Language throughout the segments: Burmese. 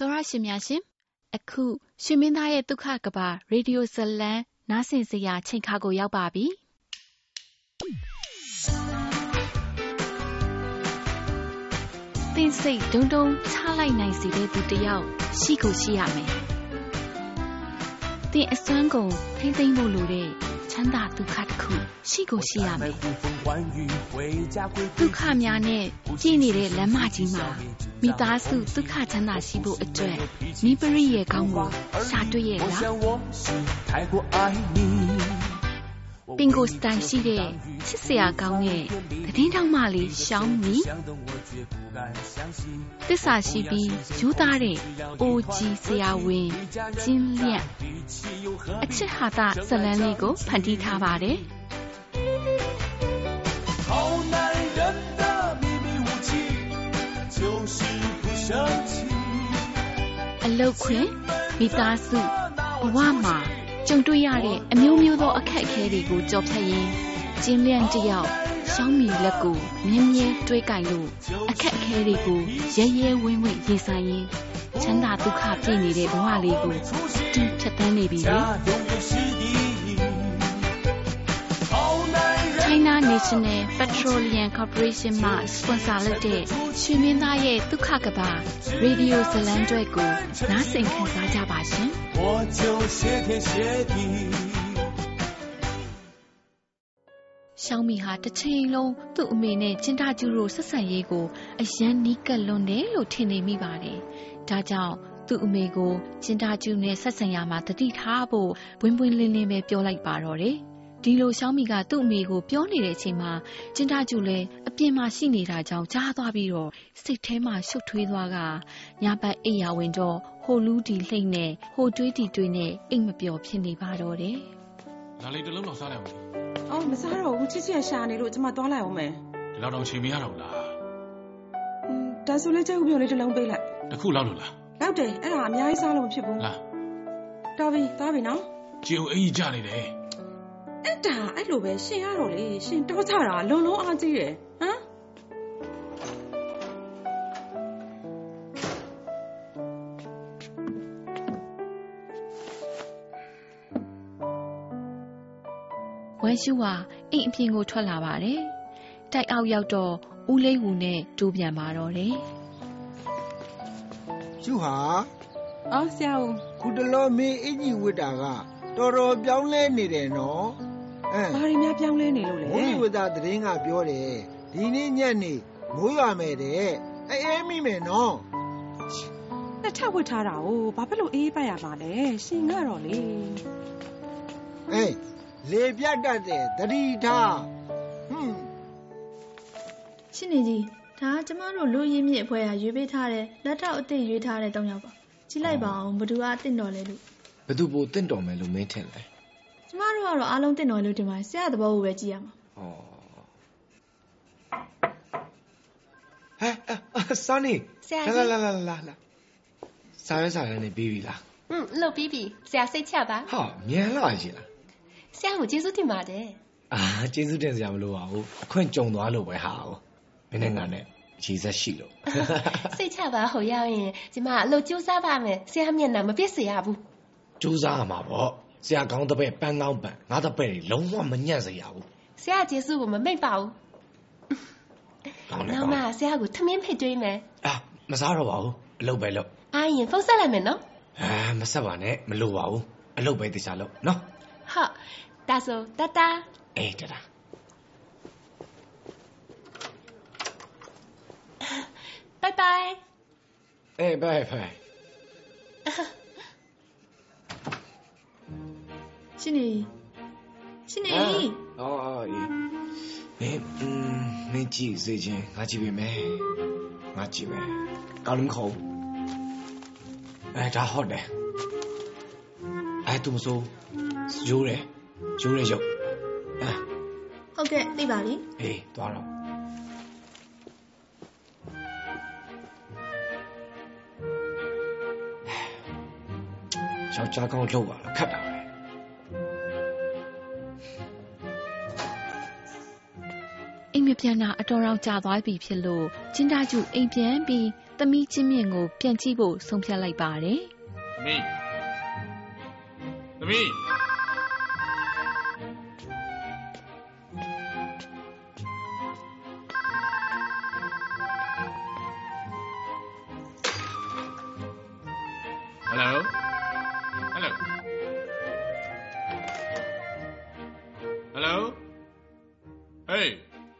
တော်ရရှင်များရှင်အခုရှင်မင်းသားရဲ့ဒုက္ခကဘာရေဒီယိုဇလံနားဆင်စရာချိန်ခါကိုရောက်ပါပြီသင်စိတ်ဒုံဒုံချလိုက်နိုင်စေတဲ့သူတစ်ယောက်ရှိကိုရှိရမယ်သင်အစွမ်းကုန်ထိမ့်သိမ့်ဖို့လိုတဲ့ ချမ်းသာဒုက္ခတစ်ခုရှိကိုရှိရမယ်ဒုက္ခများနဲ့ပြည့်နေတဲ့လမ်းမကြီးမှာမိသားစုဒုက္ခချမ်းသာရှိဖို့အတွက်နိပရိရဲ့ကောင်းကိုရှာတွေ့ရဲ့လားပင်ကိုစတိုင်ရှိတဲ့ချစ်စရာကောင်းတဲ့သတင်းတောင်မှလေးရှောင်းမီတစ္ဆာရှိပြီးယူသားတဲ့အိုကြီးဆရာဝန်ကျင်းလျက် အချစ်ဟာတာဇလန်းလေးကိုဖန်တီးထားပါတယ်အလုတ်ခွင်မိသားစုဘဝမှာကြုံတွေ့ရတဲ့အမျိုးမျိုးသောအခက်အခဲတွေကိုကြော်ဖြတ်ရင်းကျင်းလျန့်တယောက်ရှောင်းမီလက်ကိုမြင်းမြဲတွေးကင်လို့အခက်အခဲတွေကိုရဲရဲဝင်းဝင်းရင်ဆိုင်ရင်း ချမ်းသာဒုက္ခပြည့်နေတဲ့ဘဝလေးကိုတူဖြတ်သန်းနေပြီလေ China National Petroleum Corporation မှ sponsor လုပ်တဲ့ရွှေမင်းသားရဲ့ဒုက္ခကဘာရေဒီယိုဇလံတွဲကိုနားဆင်ခံစားကြပါရှင်။我就谢天谢地ရှောင်းမီဟာတစ်ချိန်လုံးသူ့အမေနဲ့ချင်းတာကျူတို့ဆက်ဆံရေးကိုအယမ်းနီးကပ်လွန်တယ်လို့ထင်နေမိပါတယ်။ ဒါကြောင့်သူ့အမေကိုချင်းတာကျူနဲ့ဆက်ဆံရမှာတတိထားဖို့ဘွင်းဘွင်းလင်းလင်းပဲပြောလိုက်ပါတော့တယ်။ဒီလိုရှောင်းမီကသူ့အမေကိုပြောနေတဲ့အချိန်မှာချင်းတာကျူလည်းအပြင်မှာရှိနေတာကြောင့်ကြားသွားပြီးတော့စိတ်ထဲမှာရှုပ်ထွေးသွားကညပတ်အိယာဝင်တော့ဟိုလူးဒီလှိမ့်နဲ့ဟိုတွေးတီတွေးနဲ့အိတ်မပျော်ဖြစ်နေပါတော့တယ်။ဒါလေးတစ်လုံးတော့စားလိုက်အောင်။အော်မစားတော့ဘူးချစ်ချစ်ရှာနေလို့ကျမသွားလိုက်အောင်မယ်။ဒီလောက်တော့ချိန်မရတော့ဘူးလား။อืม ဒါဆိုလေကျုပ်ပြောလေးတစ်လုံးပေးလိုက်။တစ်ခုလောက်လို့လား။လောက်တယ်အဲ့ဒါအများကြီးစားလို့မဖြစ်ဘူး။လား။တော်ပြီသွားပြီနော်။ကြည်ုံအင်ကြီးကြနေတယ်။အဲ့ဒါအဲ့လိုပဲရှင်ရတော့လေရှင်တောချတာလုံလုံးအားကြီးတယ်ဟမ်ဝမ်ရှူဟာအိမ်အပြင်ကိုထွက်လာပါတယ်။တိုက်အောက်ရောက်တော့ ဦးလေးဝူနဲ့တူးပြန်ပါတော့တယ်။ရှူဟာအော်ဆရာဦးခုတလောမင်းအင်ကြီးဝတ်တာကတော်တော်ပြောင်းလဲနေတယ်နော်။အဲဘာတွေများပြောင်းလဲနေလို့လဲ။မိုးဝသသတင်းကပြောတယ်။ဒီနေ့ညနေမိုးရွာမယ်တဲ့။အဲအဲမိမယ်နော်။နှစ်ထပ်ဝတ်ထားတာကိုဘာဖြစ်လို့အေးပတ်ရမှာလဲ။ရှင်ကတော့လေ။အေးလေပြတ်တတ်တဲ့သတိထားဟွန်း ရှင်းနေကြီးဒါကကျမတို့လူရင်းမြစ်အဖွဲ့ကရွေးပေးထားတဲ့လက်ထောက်အစ်စ်ရွေးထားတဲ့တောင်းရောက်ပါကြည့်လိုက်ပါအောင်ဘသူကအစ်စ်တော်လဲလို့ဘသူပိုတင့်တော်မယ်လို့မင်းထင်လဲကျမတို့ကတော့အားလုံးတင့်တော်လို့ဒီမှာဆရာသဘောကိုပဲကြည့်ရမှာဩဟဲ့ဆာနီဆရာကြီးလာလာလာလာစားရစားရနေပြီးပြီလားอืมလုပ်ပြီးပြီဆရာစိတ်ချပါဟာမြန်လာရှင်လားဆရာကိုကျေးဇူးတင်ပါတယ်အာကျေးဇူးတင်စရာမလိုပါဘူးအခွင့်ကြုံသွားလို့ပဲဟာ မင်းနဲ့ငါနဲ့ရေဆက်ရှိလို့စိတ်ချပါဟိုရောက်ရင်ဒီမှာအလုပ်ကြိုးစားပါမယ်ဆရာမျက်နှာမပြစ်စေရဘူးကြိုးစားရမှာပေါ့ဆရာကောင်းတဲ့ပဲပန်းကောင်းပန်းငါတဲ့ပဲလုံးဝမညံ့စေရဘူးဆရာကျေးဇူးကိုမမိတ်ပါဘူးနောက်မှဆရာကိုထမင်းဖိတ်တွေးမယ်အာမစားတော့ပါဘူးအလုပ်ပဲလုပ်အာရင်ဖုန်းဆက်လိုက်မယ်နော်အာမဆက်ပါနဲ့မလိုပါဘူးအလုပ်ပဲတခြားလုပ်နော်ဟုတ်ဒါဆိုတတအေးတတ ဘိုင်ဘိုင်အေးဘိုင်ဘိုင်ရှင်နေရှင်နေအော်အော်အေးမင်းမင်းကြည့်စေချင်းငါကြည့်ပြီမယ်ငါကြည့်မယ်ကောင်းလို့ခေါ်အဲဒါဟုတ်တယ် ယ်ရိုးရဲရုပ်အဲဟုတ်ကဲ့သိပါပြီအေးသွားတော့ယောက်ျားကောင်းလှုပ်ပါလားခတ်တာပဲအိမ်မပြန်တာအတော်အောင်ကြာသွားပြီဖြစ်လို့ချင်းတာကျူအိမ်ပြန်ပြီးသမီးချင်းမြင့်ကို ပြန်ကြည့်ဖို့ဆုံးဖြတ်လိုက်ပါတယ်သမီးသမီးဟယ်လို ဟယ်လိုဟယ်လိုဟေး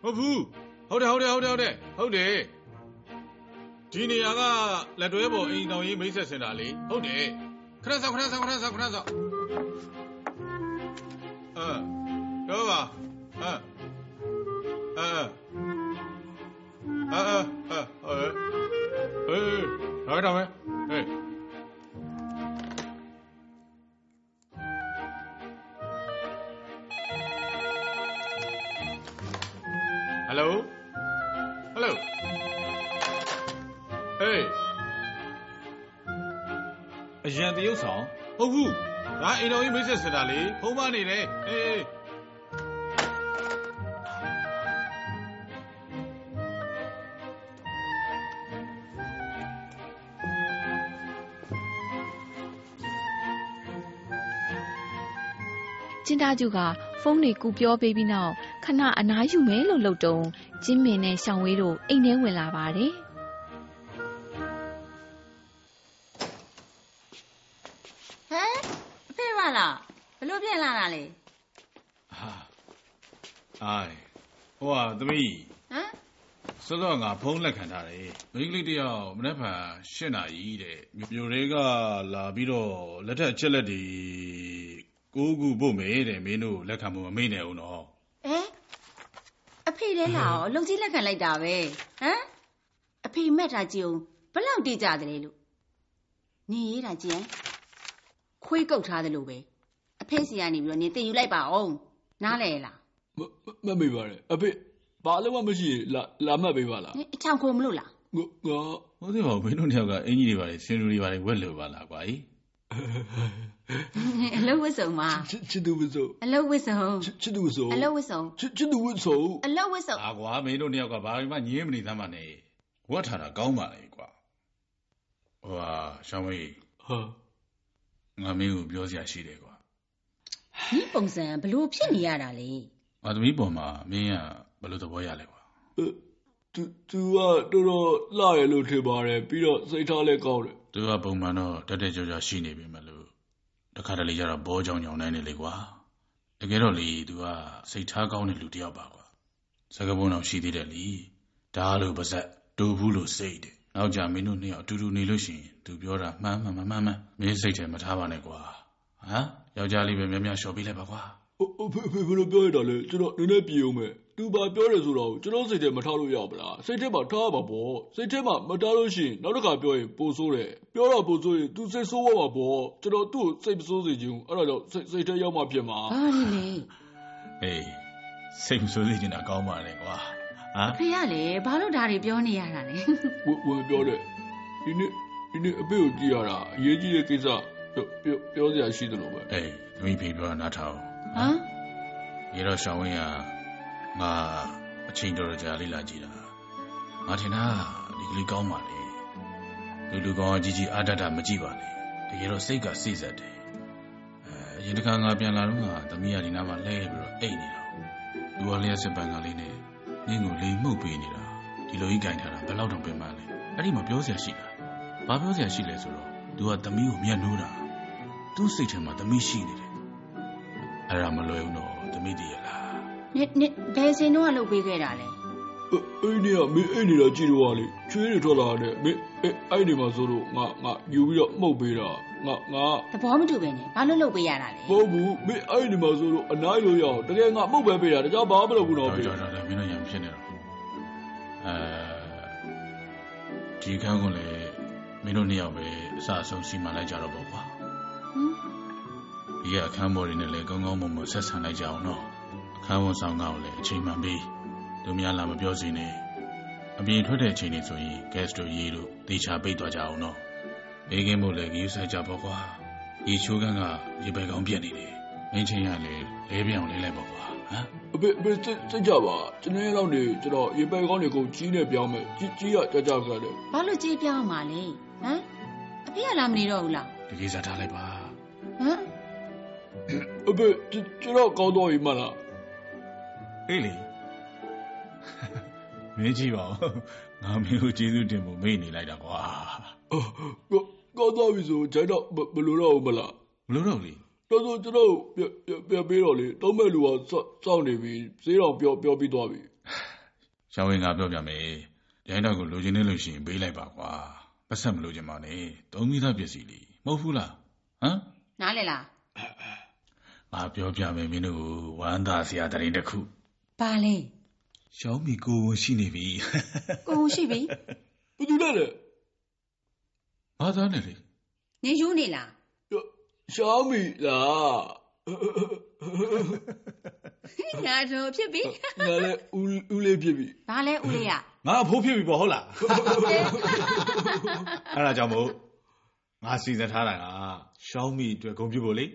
ဟုတ်ဘူးဟုတ်တယ်ဟုတ်တယ်ဟုတ်တယ်ဟုတ်တယ်ဟုတ်တယ်ဒီနေရာကလက်တွဲပေါ်အိမ်တော်ရေးမိတ်ဆက်စင်တာလေဟုတ်တယ်ခဏစောင့်ခဏစောင့်ခဏစောင့်ခဏစောင့်အဲ ဟယ်လိုဟေးအရန်တရုပ်ဆောင်ဟုတ်ဘူးဒါအိမ်တော်ကြီးမိတ်ဆက်စတာလေဖုံးမနေတယ်ဟေးကျင်းသားကျူကဖုန်းတွေကူပြောပေးပြီးနောက်ခဏအနားယူမယ်လို့လှုပ်တုံ ကျင်းမင်နဲ့ရှောင်းဝေးတို့အိမ်ထဲဝင်လာပါတယ်ဟမ်အဖေမလားဘလို့ပြန်လာတာလဲဟာအိုင်ဟိုဟာသမီးဟမ်စောစောငါဖုန်းလက်ခံထားတယ်မိန်းကလေးတယောက်မနေ့ကရှင်းနာကြီးတဲ့မြို့တွေကလာပြီးတော့လက်ထက်အချက်လက်တွေကိုခုပို့မယ်တဲ့မင်းတို့လက်ခံဖို့မမေ့နဲ့ဦးနော်အဲ အဖေလဲလာရောအလုပ်ကြီးလက်ခံလိုက်တာပဲဟမ်အဖေမက်တာကြည့်အောင်ဘယ်လောက်တိကြတယ်လဲလို့နေရတာကြည့်ရင်ခွေးကုတ်ထားတယ်လို့ပဲအဖေစီကနေပြီးတော့နေတင်ယူလိုက်ပါအောင်နားလဲလားမမေ့ပါတယ်အဖေဘာလို့မှမရှိရင်လာလာမှတ်ပေးပါလားနင်အချောင်ခုံမလို့လားငါငါဟုတ်သေးပါဘူးမင်းတို့တယောက်ကအင်ကြီးတွေပါလေစင်လူတွေပါလေဝက်လို့ပါလားကွာကြီး အလုပ်ဝစ်စုံပါချစ်ချစ်သူဝဆိုအလုပ်ဝစ်စုံချစ်ချစ်သူဝဆိုအလုပ်ဝစ်စုံချစ်ချစ်သူဝဆိုအလုပ်ဝစ်စုံအာကွာမင်းတို့တယောက်ကဘာမှညင်းမနေသမ်းပါနဲ့ဝက်ထားတာကောင်းပါလေကွာဟိုဟာရှောင်းဝေးဟာငါမင်းကိုပြောစရာရှိတယ်ကွာဒီပုံစံဘလို့ဖြစ်နေရတာလဲငါသမီးပေါ်မှာမင်းကဘယ်လိုသဘောရလဲကွာအဲသူသူကတော်တော်လှရလို့ထင်ပါတယ်ပြီးတော့စိတ်ထားလည်းကောင်းတယ် သူကပုံမှန်တော့တက်တက်ကြွကြွရှိနေပြီမလို့တခါတလေကျတော့ဘောကြောင်ကြောင်နိုင်နေလေကွာတကယ်တော့လေသူကစိတ်ထားကောင်းတဲ့လူတစ်ယောက်ပါကွာစကားပုံတော့ရှိသေးတယ်လीဒါလို့ပါဇက်တူဘူးလို့စိတ်တယ်နောက်ကြမင်းတို့နှစ်ယောက်အတူတူနေလို့ရှိရင်သူပြောတာမှန်မှန်မှန်မှန်မှန်မင်းစိတ်ထဲမထားပါနဲ့ကွာဟမ်ယောက်ျားလေးပဲများများလျှော်ပေးလိုက်ပါကွာအအ ဖေဖေဘယ်လိုပြောရတာလဲကျွန်တော်နည်းနည်းပြေအောင်မယ်သူဘာပြောတယ်ဆိုတော့ကျွန်တော်စိတ်ထဲမထားလို့ရပါလားစိတ်ထဲမှာထားပါပေါ့စိတ်ထဲမှာမထားလို့ရှိရင်နောက်တစ်ခါပြောရင်ပိုဆိုးတယ်ပြောတော့ပိုဆိုးရင်သူစိတ်ဆိုးသွားမှာပေါ့ကျွန်တော်သူ့ကိုစိတ်မဆိုးစေချင်ဘူးအဲ့ဒါကြောင့်စိတ်စိတ်ထဲရောက်မှဖြစ်မှာဘာလဲလဲအေးစိတ်မဆိုးစေချင်တာကောင်းပါလေကွာဟမ်ဖေရလေဘာလို့ဒါတွေပြောနေရတာလဲဝင်ဝင်ပြောတယ်ဒီနေ့ဒီနေ့အဖေကိုကြည့်ရတာအရေးကြီးတဲ့ကိစ္စပြောပြောပြောစရာရှိတယ်လို့ပဲအေးသမီးဖေပြောတာနားထောင် ဟမ်ရေတော့ရှောင်းဝင်းကငါအချိန်တော်တော်ကြာလေးလာကြည့်တာငါထင်တာဒီကလေးကောင်းပါလေလူလူကောင်းအကြီးကြီးအာတတမကြည့်ပါလေတကယ်တော့စိတ်ကစိစက်တယ်အဲအရင်တစ်ခါငါပြန်လာတော့ငါသမီးကဒီနားမှာလဲပြီးတော့အိတ်နေတာလူကလျှက်စစ်ပန်ကလေးနဲ့နင်းကိုလိမ်မှုတ်ပေးနေတာဒီလိုကြီးကြင်ထားတာဘယ်လောက်တော့ပင်မလဲအဲ့ဒီမှာပြောစရာရှိတာဘာပြောစရာရှိလဲဆိုတော့ तू ကသမီးကိုမျက်နှိုးတာသူ့စိတ်ထဲမှာသမီးရှိနေတယ် အဲ့ဒါမလွယ်ဘူးတော့သမီးတည်ရလားနစ်နစ်ဘယ်စင်တော့ကလုပ်ပေးခဲ့တာလဲအဲ့အဲ့ဒီကမင်းအဲ့နေတာကြည့်တော့လေချွေးတွေထွက်လာတယ်မင်းအဲ့အဲ့ဒီမှာဆိုတော့ငါငါယူပြီးတော့မှုတ်ပေးတာငါငါသဘောမတူပဲနဲ့ဘာလို့လုပ်ပေးရတာလဲမဟုတ်ဘူးမင်းအဲ့ဒီမှာဆိုတော့အနားလို့ရအောင်တကယ်ငါမှုတ်ပဲပေးတာတခြားဘာမှမလုပ်ဘူးတော့တော်ပေးတော်တော်တော်မင်းတို့ရံဖြစ်နေတော့အဲဒီခန်းကလည်းမင်းတို့နှစ်ယောက်ပဲအစအဆုံးစီမံလိုက်ကြတော့ပေါ့ကွာဟမ် ဒီကအခန်းပေါ်တွေနဲ့လည်းကောင်းကောင်းမွန်မွန်ဆက်ဆံလိုက်ကြအောင်နော်အခန်းဝန်ဆောင်ကောင်းလည်းအချိန်မှန်ပြီးသူများလာမပြောစီနဲ့အပြင်ထွက်တဲ့အချိန်တွေဆိုရင် gas တို့ရေတို့တေချာပိတ်သွားကြအောင်နော်အေးကင်းမို့လည်းကြီးဆိုင်ကြပေါ့ကွာဒီချိုးကန်းကရေပဲကောင်းပြက်နေတယ်မင်းချင်းရလည်းလဲပြောင်လေးလိုက်ပေါ့ကွာဟအဖေအဖေစိတ်စိတ်ကြပါကျွန်တော်လောက်နေကျွန်တော်ရေပယ်ကောင်းနေကုန်ကြီးနေပြောင်းမယ်ကြီးကြီးရကြကြခါတယ်ဘာလို့ကြေးပြောင်းမှာလဲဟမ်အဖေကလာမနေတော့ဘူးလားဒီကိစ္စထားလိုက်ပါဟမ် အဖေကျွန်ကျွန်တော်ကောင်းတော့ပြီမလားအေးလေမင်းကြည့်ပါဦးငါမင်းကိုကျေးဇူးတင်ဖို့မေ့နေလိုက်တာကွာအော်ကောကောင်းတော့ပြီဆိုဂျိုင်းတော့မမလို့တော့ဘူးမလားဘလို့တော့လေတော်တော်ကျွန်တော်ပြပြပြပေးတော့လေတောင်းမဲ့လူကစောစောင့်နေပြီဈေးတော်ပြောပြောပြီးသွားပြီရှောင်းဝင်ငါပြောပြမယ်ရိုင်းတော့ကိုလိုချင်နေလို့ရှိရင်ပေးလိုက်ပါကွာပတ်ဆက်မလို့ချင်ပါနဲ့သုံးမိသားပစ္စည်းလေးမဟုတ်ဘူးလားဟမ်နားလေလား ငါပြောပြမယ်မင်းတို့ကိုဝမ်းသာစရာတရင်တစ်ခုဘာလဲရှောင်းမီကိုဝန်ရှိနေပြီကိုယ်ရှိပြီဘယ်သူလဲလဲဘာသားနဲ့လေနေယူနေလားရှောင်းမီလားငါတော့ဖြစ်ပြီငါလည်းဦးဦးလေးဖြစ်ပြီဘာလဲဦးလေးရငါအဖိုးဖြစ်ပြီပေါ့ဟုတ်လားအဲ့ဒါကြောင့်မို့ငါစီစဉ်ထားတာကရှောင်းမီအတွက်ဂုဏ်ပြုဖို့လေ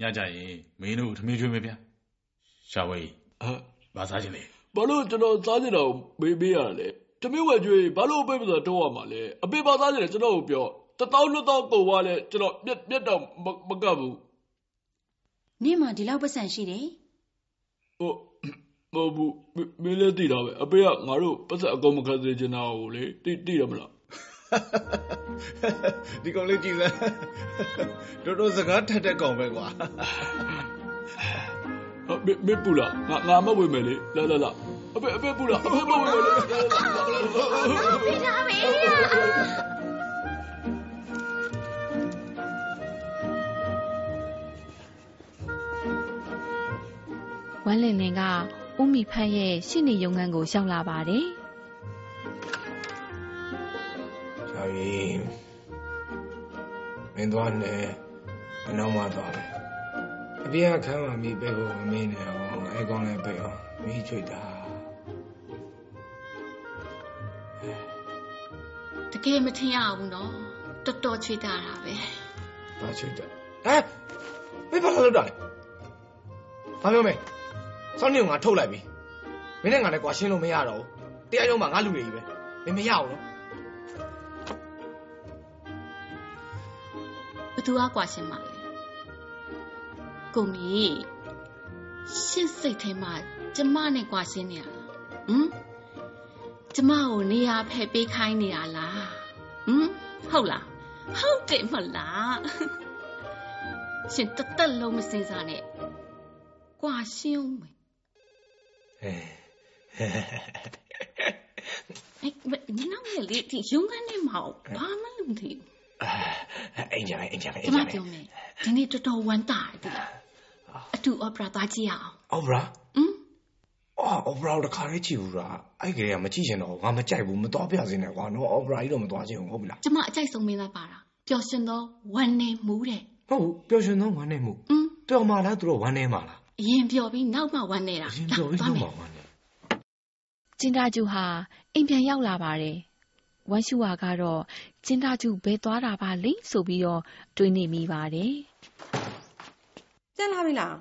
ညကြရင်မင်းတို့ထမင်းကျွေးမယ်ဗျာရှာဝေးအဲဘာစားခြင်းလဲဘာလို့ကျွန်တော်စားကြတော့မေးပေးရလဲတမင်းဝယ်ကြွေးဘာလို့အပေးမလို့တော့ရမှာလဲအပေးပါစားကြတယ်ကျွန်တော်ကိုပြောတတောင်းနှစ်တောင်းကုန်သွားလဲကျွန်တော်မျက်မျက်တော့မမကပ်ဘူးနေမှဒီလောက်ပတ်စံရှိတယ်ဟုတ်မဟုတ်ဘူးမမင်းလည်းသိတာပဲအပေးကငါတို့ပတ်သက်အကုန်မခက်စေချင်တာကိုလေသိသိရမလား ဒီကောင်လေးကြည့်စမ်းတော်တော်စကားထက်တဲ့ကောင်ပဲကွာအမေမေပူလာငါငါမဝေမယ်လေလာလာလာအဖေအဖေပူလာအဖေမဝေမယ်လေလာလာလာဝမ်းလင်လင်ကဦးမီဖတ်ရဲ့ရှင့်နေရုံငန်းကိုရောက်လာပါတယ် ရှာရီမင်းသွားနေအနောက်မှသွားမယ်အပြည့်အခမ်းမှာမိပဲကိုမမင်းနဲ့အောင်အဲကောင်းလည်းပဲအောင်မိချွတ်တာတကယ်မထင်ရဘူးနော်တော်တော်ချွေတာတာပဲဘာချွတ်တာဟမ်မင်းဘာလို့လုပ်တာလဲဘာပြောမဲစောင်းနေကငါထုတ်လိုက်ပြီမင်းနဲ့ငါနဲ့ကွာရှင်းလို့မရတော့ဘူးတရားရုံးမှာငါလူတွေကြီးပဲမင်းမရဘူးနော် သူကကွာရှင်းပါလဲကိုမီရှင်းစိတ်ထဲမှာကျမနဲ့ကွာရှင်းနေရလားဟမ်ကျမကိုနေရာဖယ်ပေးခိုင်းနေရလားဟမ်ဟုတ်လားဟုတ်တယ်မလားရှင်တသက်လုံးမစင်စားနဲ့ကွာရှင်းဦးမယ် ဟဲ့ 哎，不，你那么厉害，勇敢的毛，ဘာ မှမလုပ်သေးအိမ်ကြလိုက်အိမ်ကြလိုက်ဘူး။ကျမပြောမယ်။ဒီနေ့တော်တော်ဝမ်းသာတယ်လား။အတူ opera သွားကြည့်ရအောင်အော်ဘရာ။ဟမ်အော်အော်ဘရာတခါလေးကြည့်ဘူးလားအဲ့ကလေးကမကြည့်ချင်တော့ဘူးငါမကြိုက်ဘူးမတော်ပြစင်းနဲ့ကွာနော်အော်ဘရာကြီးတော့မတော်ချင်ဘူးဟုတ်ပြီလားကျမအကြိုက်ဆုံးမင်းသားပါတာ။ပျော်ရွှင်သောဝမ်းနေမှုတဲ့ဟုတ်ဘူးပျော်ရွှင်သောဝမ်းနေမှု။ဟမ်တော်မှလားသူတို့ဝမ်းနေမှာလားအရင်ပျော်ပြီးနောက်မှဝမ်းနေတာအရင်ပြောပြီးသွားတော့မယ်မှဝမ်းနေကျင်းသားကျူဟာအိမ်ပြန်ရောက်လာပါတယ် ဝမ်ရှူဝါကတော့ကျင်းသားကျူဘယ်သွားတာပါလိမ့်ဆိုပြီးတော့တွေးနေမိပါတယ်ပြန်လာပြီလား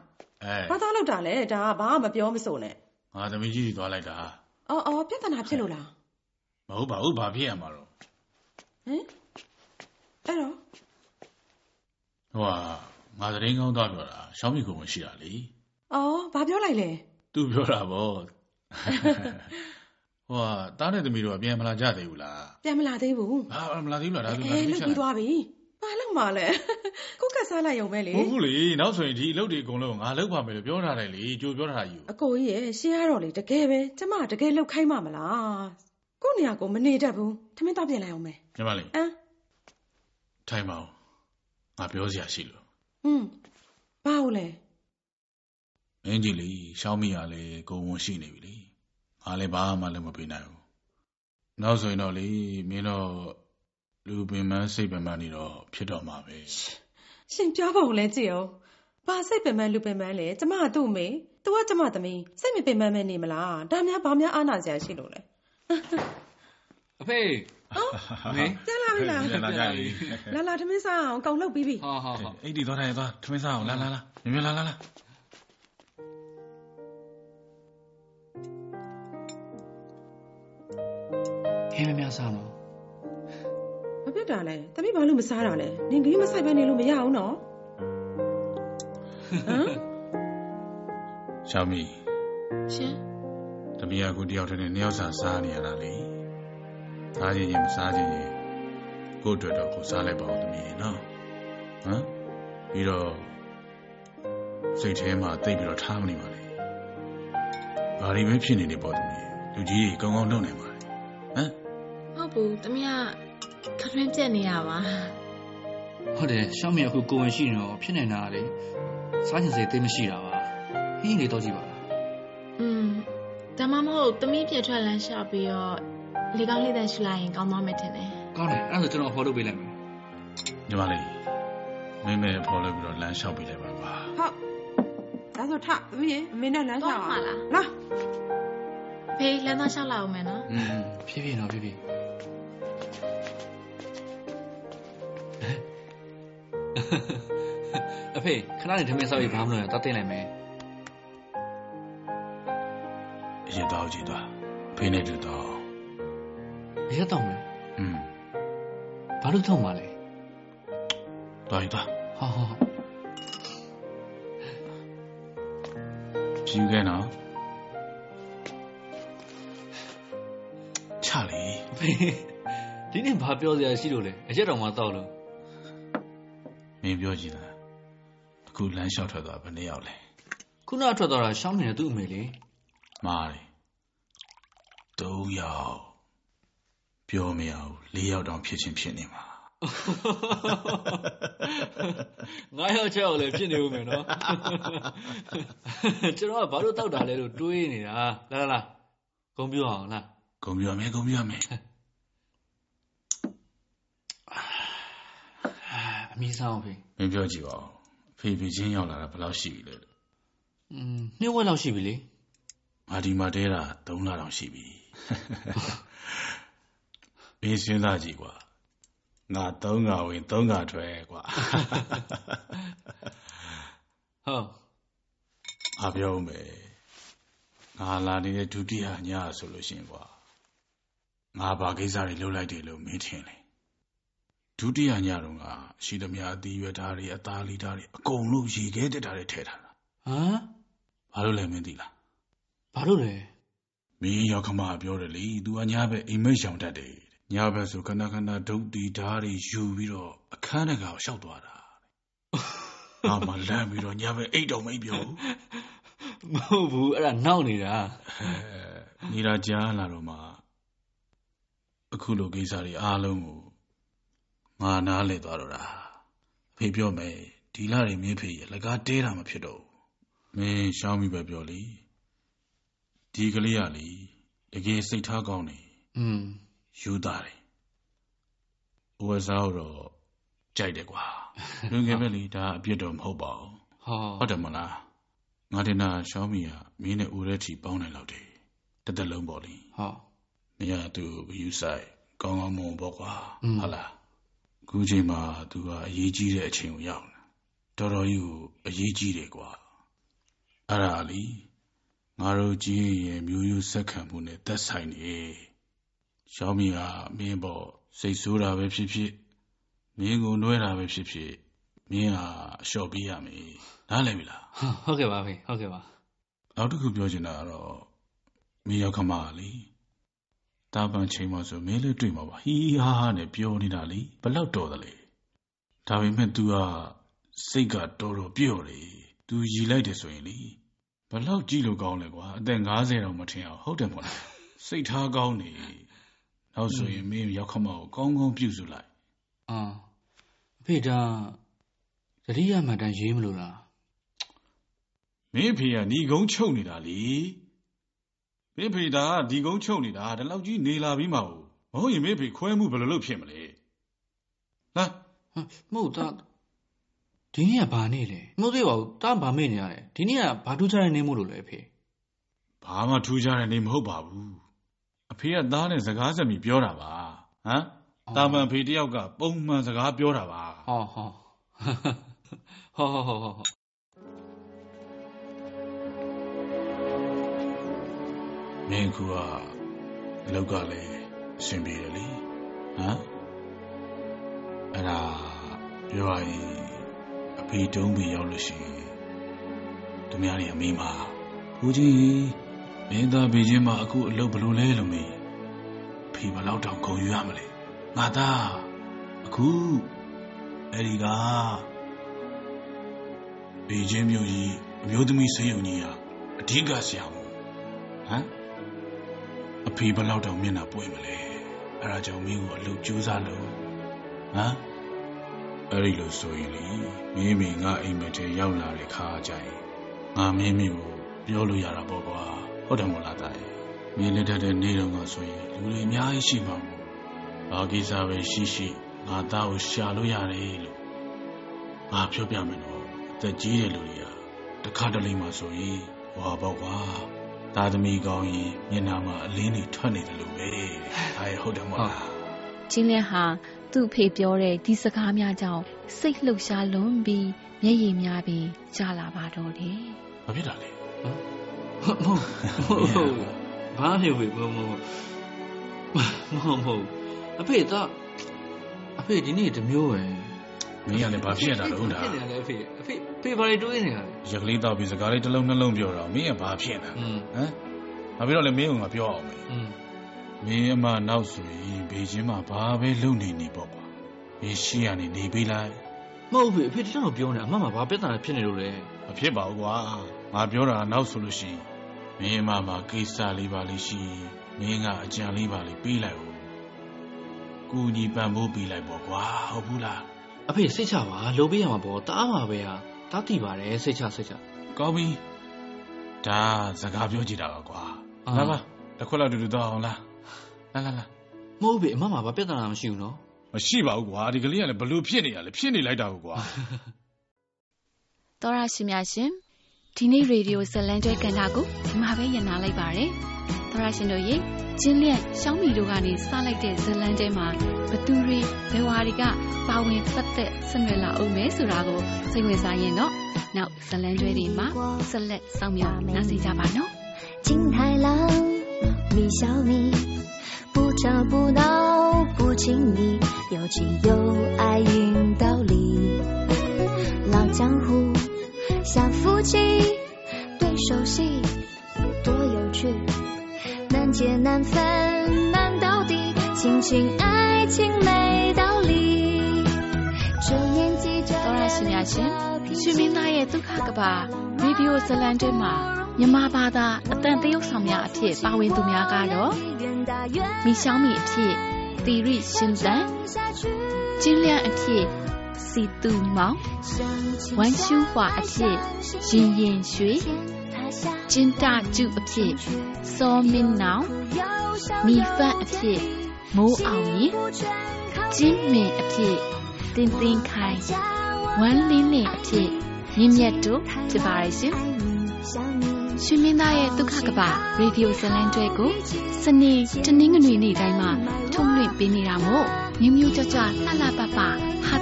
အဲဘာသားလောက်တာလဲဒါကဘာမှမပြောမစို့နဲ့ငါသမီးကြီးကြီးသွားလိုက်တာအော်အော်ပြဿနာဖြစ်လို့လားမဟုတ်ပါဘူးဘာဖြစ်ရမှာတော့ဟင်အဲ့တော့ဟိုကငါသတင်းကောင်းသွားပြောတာရှောင်းမီကိုမရှိတာလေအော်ဘာပြောလိုက်လဲသူပြောတာဗော ဟိုကတားတဲ့သမီးတို့ကပြန်မလာကြသေးဘူးလားပြန်မလာသေးဘူးဟာမလာသေးဘူးလားဒါဆိုအဲငါသမီးလုတ်ချက်ပြီးသွားပြီဘာလို့မှလဲကိုကတ်စားလိုက်ရုံပဲလေမဟုတ်ဘူးလေနောက်ဆိုရင်ဒီအလုပ်တွေအကုန်လုံးငါလုပ်ပါမယ်လို့ပြောထားတယ်လေကြိုပြောထားတာယူအကိုကြီးရဲ့ရှင်းရတော့လေတကယ်ပဲကျမတကယ်လုတ်ခိုင်းမှမလားကို့နေရာကိုမနေတတ်ဘူးထမင်းတော့ပြင်လိုက်အောင်မယ်ညီမလေးအမ်ထိုင်ပါဦးငါပြောစရာရှိလို့ဟွန်းဘာလို့လဲမင်းကြီးလေရှောင်းမီကလည်းဂုံဝန်ရှိနေပြီလေ ငါလည်းဘာမှလည်းမပေးနိုင်ဘူးနောက်ဆိုရင်တော့လေမင်းတော့လူပင်မစိတ်ပင်မနေတော့ဖြစ်တော့မှာပဲရှင်ပြောပါဦးလဲကြည့်အောင်ဘာစိတ်ပင်ပန်းလူပင်ပန်းလဲကျမကသူ့မေသူကကျမသမီးစိတ်မပင်ပန်းမဲနေမလားဒါများဘာများအားနာစရာရှိလို့လဲအဖေမင်းပြန်လာပြီလားပြန်လာကြပြီလာလာထမင်းစားအောင်ကောင်းလုပ်ပြီးပြီဟာဟာဟာအဲ့ဒီသွားတိုင်းသွားထမင်းစားအောင်လာလာလာမြင်မြင်လာလာလာ များများစားနော်ဘာဖြစ်တာလဲသမီးဘာလို့မစားတာလဲနင်ဂီးမဆိုင်ပဲနေလို့မရအောင်နော်ဟမ်ရှောင်းမီရှင်တမီးကကိုတယောက်တည်းနဲ့နှစ်ယောက်စာစားနေရတာလေစားခြင်းချင်းမစားခြင်းချင်းကို့အတွက်တော့ကိုစားလိုက်ပါဦးတမီးနော်ဟမ်ပြီးတော့စိတ်ထဲမှာတိတ်ပြီးတော့ထားမနေပါနဲ့ဘာတွေပဲဖြစ်နေနေပေါ့တမီးလူကြီးကြီးကောင်းကောင်းလုပ်နေပါလေဟမ်ဟုတ် ဘူးတမီးကခရွင်းပြက်နေရပါ ဟုတ်တယ်ရှောင်းမီအခုကိုဝင်ရှိနေတော့ဖြစ်နေတာလေစားချင်စိတ်သိမ်းမရှိတာပါဟင်းလေးတော့ကြည့်ပါလား อืมဒါမှမဟုတ်တမီးပြက်ထွက်လန်းရှာပြီးတော့လေကောင်းလေးတန်းရှူလိုက်ရင်ကောင်းသွားမယ်ထင်တယ် ကောင်းတယ်အဲ့ဒါဆိုကျွန်တော်ဟောလုပ်ပေးလိုက်မယ် ညီမလေးမင်းမဲဖော်လို့ပြီးတော့လမ်းလျှောက်ပေးလိုက်ပါကွာ ဟုတ်ဒါဆိုထသမီးရေအမေနဲ့လမ်းလျှောက် သွားမှာလား လာ ဖေးလမ်းသွားလျှောက်လာအောင်မယ်နော် อืมဖြည်းဖြည်းတော့ဖြည်းဖြည်း အဖေခဏနေထမင်းစားပြီးဘာမှမလုပ်ရတတ်သိမ့်လိုက်မယ်အရင်တော့ကြည့်သွားဖေးနေတူတော့ရက်တော့မယ်อืมဘာလို့ထုံးမှာလဲတော်ရည်သွားဟာဟာဟာဖြူခဲ့နော်ချလေအဖေဒီနေ့ဘာပြောစရာရှိလို့လဲအရက်တော်မှတောက်လို့ မင်းပြောကြည့်လားအခုလမ်းလျှောက်ထွက်သွားဘယ်နှစ်ယောက်လဲခုနထွက်သွားတာရှောင်းနေတဲ့သူ့အမေလေမားတယ်သုံးယောက်ပြောမရဘူးလေးယောက်တောင်ဖြစ်ချင်းဖြစ်နေမှာငါရောက်ချက်အောင်လည်းဖြစ်နေဦးမယ်နော်ကျွန်တော်ကဘာလို့တောက်တာလဲလို့တွေးနေတာလာလာလာဂုံပြောအောင်လားဂုံပြောမယ်ဂုံပြောမယ် အမီးစားအောင်ဖေမင်းပြောကြည့်ပါဦးအဖေဖေချင်းရောက်လာတာဘယ်လောက်ရှိပြီလဲอืมနှစ်ဝက်လောက်ရှိပြီလေငါဒီမှာတဲတာ3လတောင်ရှိပြီမင်းစဉ်းစားကြည့်ကွာငါ3ငါဝင်3ငါထွက်ကွာဟုတ်ငါပြောဦးမယ်ငါလာနေတဲ့ဒုတိယညဆိုလို့ရှရင်ကွာငါဘာကိစ္စတွေလုပ်လိုက်တယ်လို့မင်းထင်လေ ဒုတိယညတော့ကရှိသမျှအသီးရွက်သားတွေအသားလီသားတွေအကုန်လုံးရေခဲတက်တာတွေထည့်ထားတာဟမ်ဘာလို့လဲမင်းသိလားဘာလို့လဲမင်းရောက်ခမပြောတယ်လေ तू အညာဘက်အိမ်မက်ရှောင်တတ်တယ်ညဘက်ဆိုခဏခဏဒုတ်တီဓာတ်တွေယူပြီးတော့အခန်းတကာကိုရှောက်သွားတာငါမှလမ်းပြီးတော့ညဘက်အိတ်တော်မိတ်ပြောမဟုတ်ဘူးအဲ့ဒါနောက်နေတာအဲနေတာကြားလာတော့မှအခုလိုကိစ္စတွေအားလုံးကို ငါနားလေသွားတော့တာအဖေပြောမယ်ဒီလာတွေမင်းဖေရလကားတဲတာမဖြစ်တော့မင်းရှောင်းပြီပဲပြောလေဒီကလေးကလေတကယ်စိတ်ထားကောင်းနေอืมယူသားတယ်ဝယ်စားတော့ကြိုက်တယ်ကွာလူငယ်ပဲလေဒါအပြစ်တော့မဟုတ်ပါဘူးဟုတ်တယ်မလားငါတင်တာရှောင်းမီကမင်းနဲ့ဦးရဲချီပေါင်းနိုင်လောက်တယ်တသက်လုံးပေါ့လေဟုတ်မရသူဘယူဆိုင်ကောင်းကောင်းမွန်ပေါ့ကွာဟုတ်လား ခုချိန်မှာသူကအရေးကြီးတဲ့အချိန်ကိုရောက်နေတော်တော်ကြီးကိုအရေးကြီးတယ်ကွာအဲ့ဒါလीငါတို့ကြီးရဲ့မျိုးရိုးဆက်ခံမှုနဲ့သက်ဆိုင်နေရှောင်းမီကမင်းပေါ့စိတ်ဆိုးတာပဲဖြစ်ဖြစ်မင်းကိုနှွဲတာပဲဖြစ်ဖြစ်မင်းဟာအလျှော့ပေးရမယ်နားလည်ပြီလားဟာဟုတ်ကဲ့ပါဖေဟုတ်ကဲ့ပါနောက်တစ်ခုပြောချင်တာကတော့မင်းရောက်ခမကလေ တာပန်ချိန်မှဆိုမင်းလည်းတွေ့မှာပါဟီးဟားဟားနဲ့ပြောနေတာလေဘလောက်တော်တယ်လေဒါပေမဲ့ तू ကစိတ်ကတော်တော်ပြော့တယ် तू ရည်လိုက်တယ်ဆိုရင်လေဘလောက်ကြည့်လို့ကောင်းလဲကွာအသက်50တောင်မထင်အောင်ဟုတ်တယ်မို့လားစိတ်ထားကောင်းနေနောက်ဆိုရင်မင်းရောက်ခမကိုကောင်းကောင်းပြုစုလိုက်အာအဖေဒါတတိယမှန်တမ်းရေးမလို့လားမင်းအဖေကညီကုန်းချုပ်နေတာလေ မင်းအဖေဒါကဒီကုန်းချုပ်နေတာဒီလောက်ကြီးနေလာပြီးမှဟုတ်မဟုတ်ရင်မင်းအဖေခွဲမှုဘယ်လိုလုပ်ဖြစ်မလဲလာဟမ်မဟုတ်တာဒီနေ့ကဘာနေ့လဲမဟုတ်သေးပါဘူးတာဘာမေ့နေရတယ်ဒီနေ့ကဘာထူးခြားတဲ့နေ့မို့လို့လဲအဖေဘာမှထူးခြားတဲ့နေမဟုတ်ပါဘူးအဖေကသားနဲ့စကားစမြည်ပြောတာပါဟမ်တာမန်ဖေတယောက်ကပုံမှန်စကားပြောတာပါဟောဟောဟောဟောဟော မင်းကူကအလောက်ကလည်းအဆင်ပြေတယ်လေဟမ်အဲ့ဒါပြောရရင်အဖေတုံးပြီးရောက်လို့ရှိရင်သူများတွေအမေးမှာဦးကြီးမင်းသားဘေချင်းမှာအခုအလုပ်ဘလို့လဲလို့မေးဖေဘလောက်တောင်ခုံယူရမလဲငါသားအခုအဲ့ဒီကဘေချင်းမြို့ကြီးအမျိုးသမီးဆေးရုံကြီးဟာအဓိကဆရာမဟမ်အ ဖေဘလောက်တောင်မျက်နှာပွင့်မလဲအဲ့ဒါကြောင့်မင်းကိုအလုပ်ကြိုးစားလို့ဟမ်အဲ့ဒီလိုဆိုရင်လေမင်းမိငါအိမ်မက်ထဲရောက်လာတဲ့ခါကျရင်ငါမင်းမျိုးပြောလို့ရတာပေါ့ကွာဟုတ်တယ်မို့လားတာရဲ့မင်းလက်ထက်တဲ့နေတော့ကဆိုရင်လူတွေအများကြီးရှိမှာမို့ဘာကိစ္စပဲရှိရှိငါသားကိုရှာလို့ရတယ်လို့ငါပြောပြမယ်နော်အသက်ကြီးတဲ့လူတွေကတခါတလေမှဆိုရင်ဟွာပေါ့ကွာ သားသမီးကောင်းရင်မျက်နှာမှာအလင်းတွေထွက်နေတယ်လို့ပဲဒါရဟုတ်တယ်မို့လားချင်းလျက်ဟာသူ့အဖေပြောတဲ့ဒီစကားများကြောင့်စိတ်လှုပ်ရှားလွန်ပြီးမျက်ရည်များပြီးကြာလာပါတော့တယ်ဘာဖြစ်တာလဲမဟုတ်မဟုတ်ဘာဖြစ်ဝေမဟုတ်မဟုတ်မဟုတ်မဟုတ်အဖေတော့အဖေဒီနေ့တစ်မျိုးပဲ မင်းကလည်းဘာဖြစ်ရတာလဲဟုတ်တာဖြစ်နေတယ်အဖေအဖေဖေဘာတွေတွေးနေတာလဲရကလေးတော့ပြီးစကားလေးတစ်လုံးနှလုံးပြောတော့မင်းကဘာဖြစ်နေတာဟမ်နောက်ပြီးတော့လည်းမင်းကငါပြောအောင်မယ်မင်းအမနောက်ဆိုရင်ဘေကျင်းမှာဘာပဲလုပ်နေနေပေါ့ကွာမင်းရှိရနေနေပေးလိုက်မဟုတ်ဘူးအဖေတချို့ပြောနေအမမဘာပြဿနာဖြစ်နေလို့လဲမဖြစ်ပါဘူးကွာငါပြောတာနောက်ဆိုလို့ရှိရင်မင်းအမမှာကိစ္စလေးပါလေးရှိမင်းကအကြံလေးပါလေးပေးလိုက်ဦးကူညီပံ့ပိုးပေးလိုက်ပေါ့ကွာဟုတ်ဘူးလား အဖေစိတ်ချပါလိုပေးရမှာပေါ့တအားပါပဲဟာတားတိပါတယ်စိတ်ချစိတ်ချကောင်းပြီဒါစကားပြောကြည့်တာပါကွာအာလာပါတစ်ခွက်လောက်တူတူတော့အောင်လားလာလာလာမဟုတ်ဖေအမမဘာပြဿနာမရှိဘူးနော်မရှိပါဘူးကွာဒီကလေးကလည်းဘလို့ဖြစ်နေရလဲဖြစ်နေလိုက်တာကွာတော်ရရှိများရှင် ဒီနေ့ရေဒီယိုဇက်လန်ကျွဲကန်တာကိုဒီမှာပဲညနာလိုက်ပါတယ်တော်ရရှင်တို့ရေကျင်းလျက်ရှောင်းမီတို့ကနေစလိုက်တဲ့ဇက်လန်ကျွဲမှာဘသူတွေဘယ်ဝါတွေကပါဝင်ပတ်သက်ဆက်နွယ်လာအောင်မဲဆိုတာကိုစိတ်ဝင်စားရင်တော့နောက်ဇက်လန်ကျွဲတွေမှာဆက်လက်စောင့်မျှော်နားဆင်ကြပါနော် 金太郎，米小米，不吵不闹不亲密，有情有爱引道理。老江湖 像夫妻，对手戏多有趣，难解难分难到底，亲情爱情没道理。这年纪这 တော်ရရှိများရှင်ရှင်မင်းသားရဲ့ဒုက္ခကဘာရေဒီယိုဇက်လန်ကျွဲမှာမြမဘာသာအတန်တရုပ်ဆောင်များအဖြစ်ပါဝင်သူများကတော့ မီရှောင်းမီအဖြစ်သီရိရှင်သန်ကျင်းလျန့်အဖြစ် စီတူမောင်ဝမ်ရှူဟွာအဖြစ်ရင်ရင်ရွှေကျင်းတကျုအဖြစ်စောမင်းနောင်မီဖတ်အဖြစ်မိုးအောင်ရင်ကျင်းမင်အဖြစ်တင်တင်ခိုင်ဝမ်လင်းလင်းအဖြစ်မြင့်မြတ်တို့ဖြစ်ပါရဲ့ရှင်ရှင်မင်းသားရဲ့ဒုက္ခကပရေဒီယိုဇလန်တွဲကိုစနေတနင်္ဂနွေနေ့တိုင်းမှာထုတ်လွှင့်ပေးနေတာမို့ မြို့မြို့ကြွကြွလှလှပပဟာ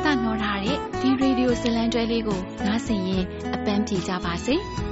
တာနော်ထားတဲ့ဒီရေဒီယိုဇလန်တွဲလေးကိုနားဆင်ရင်အပန်းပြေကြပါစေ။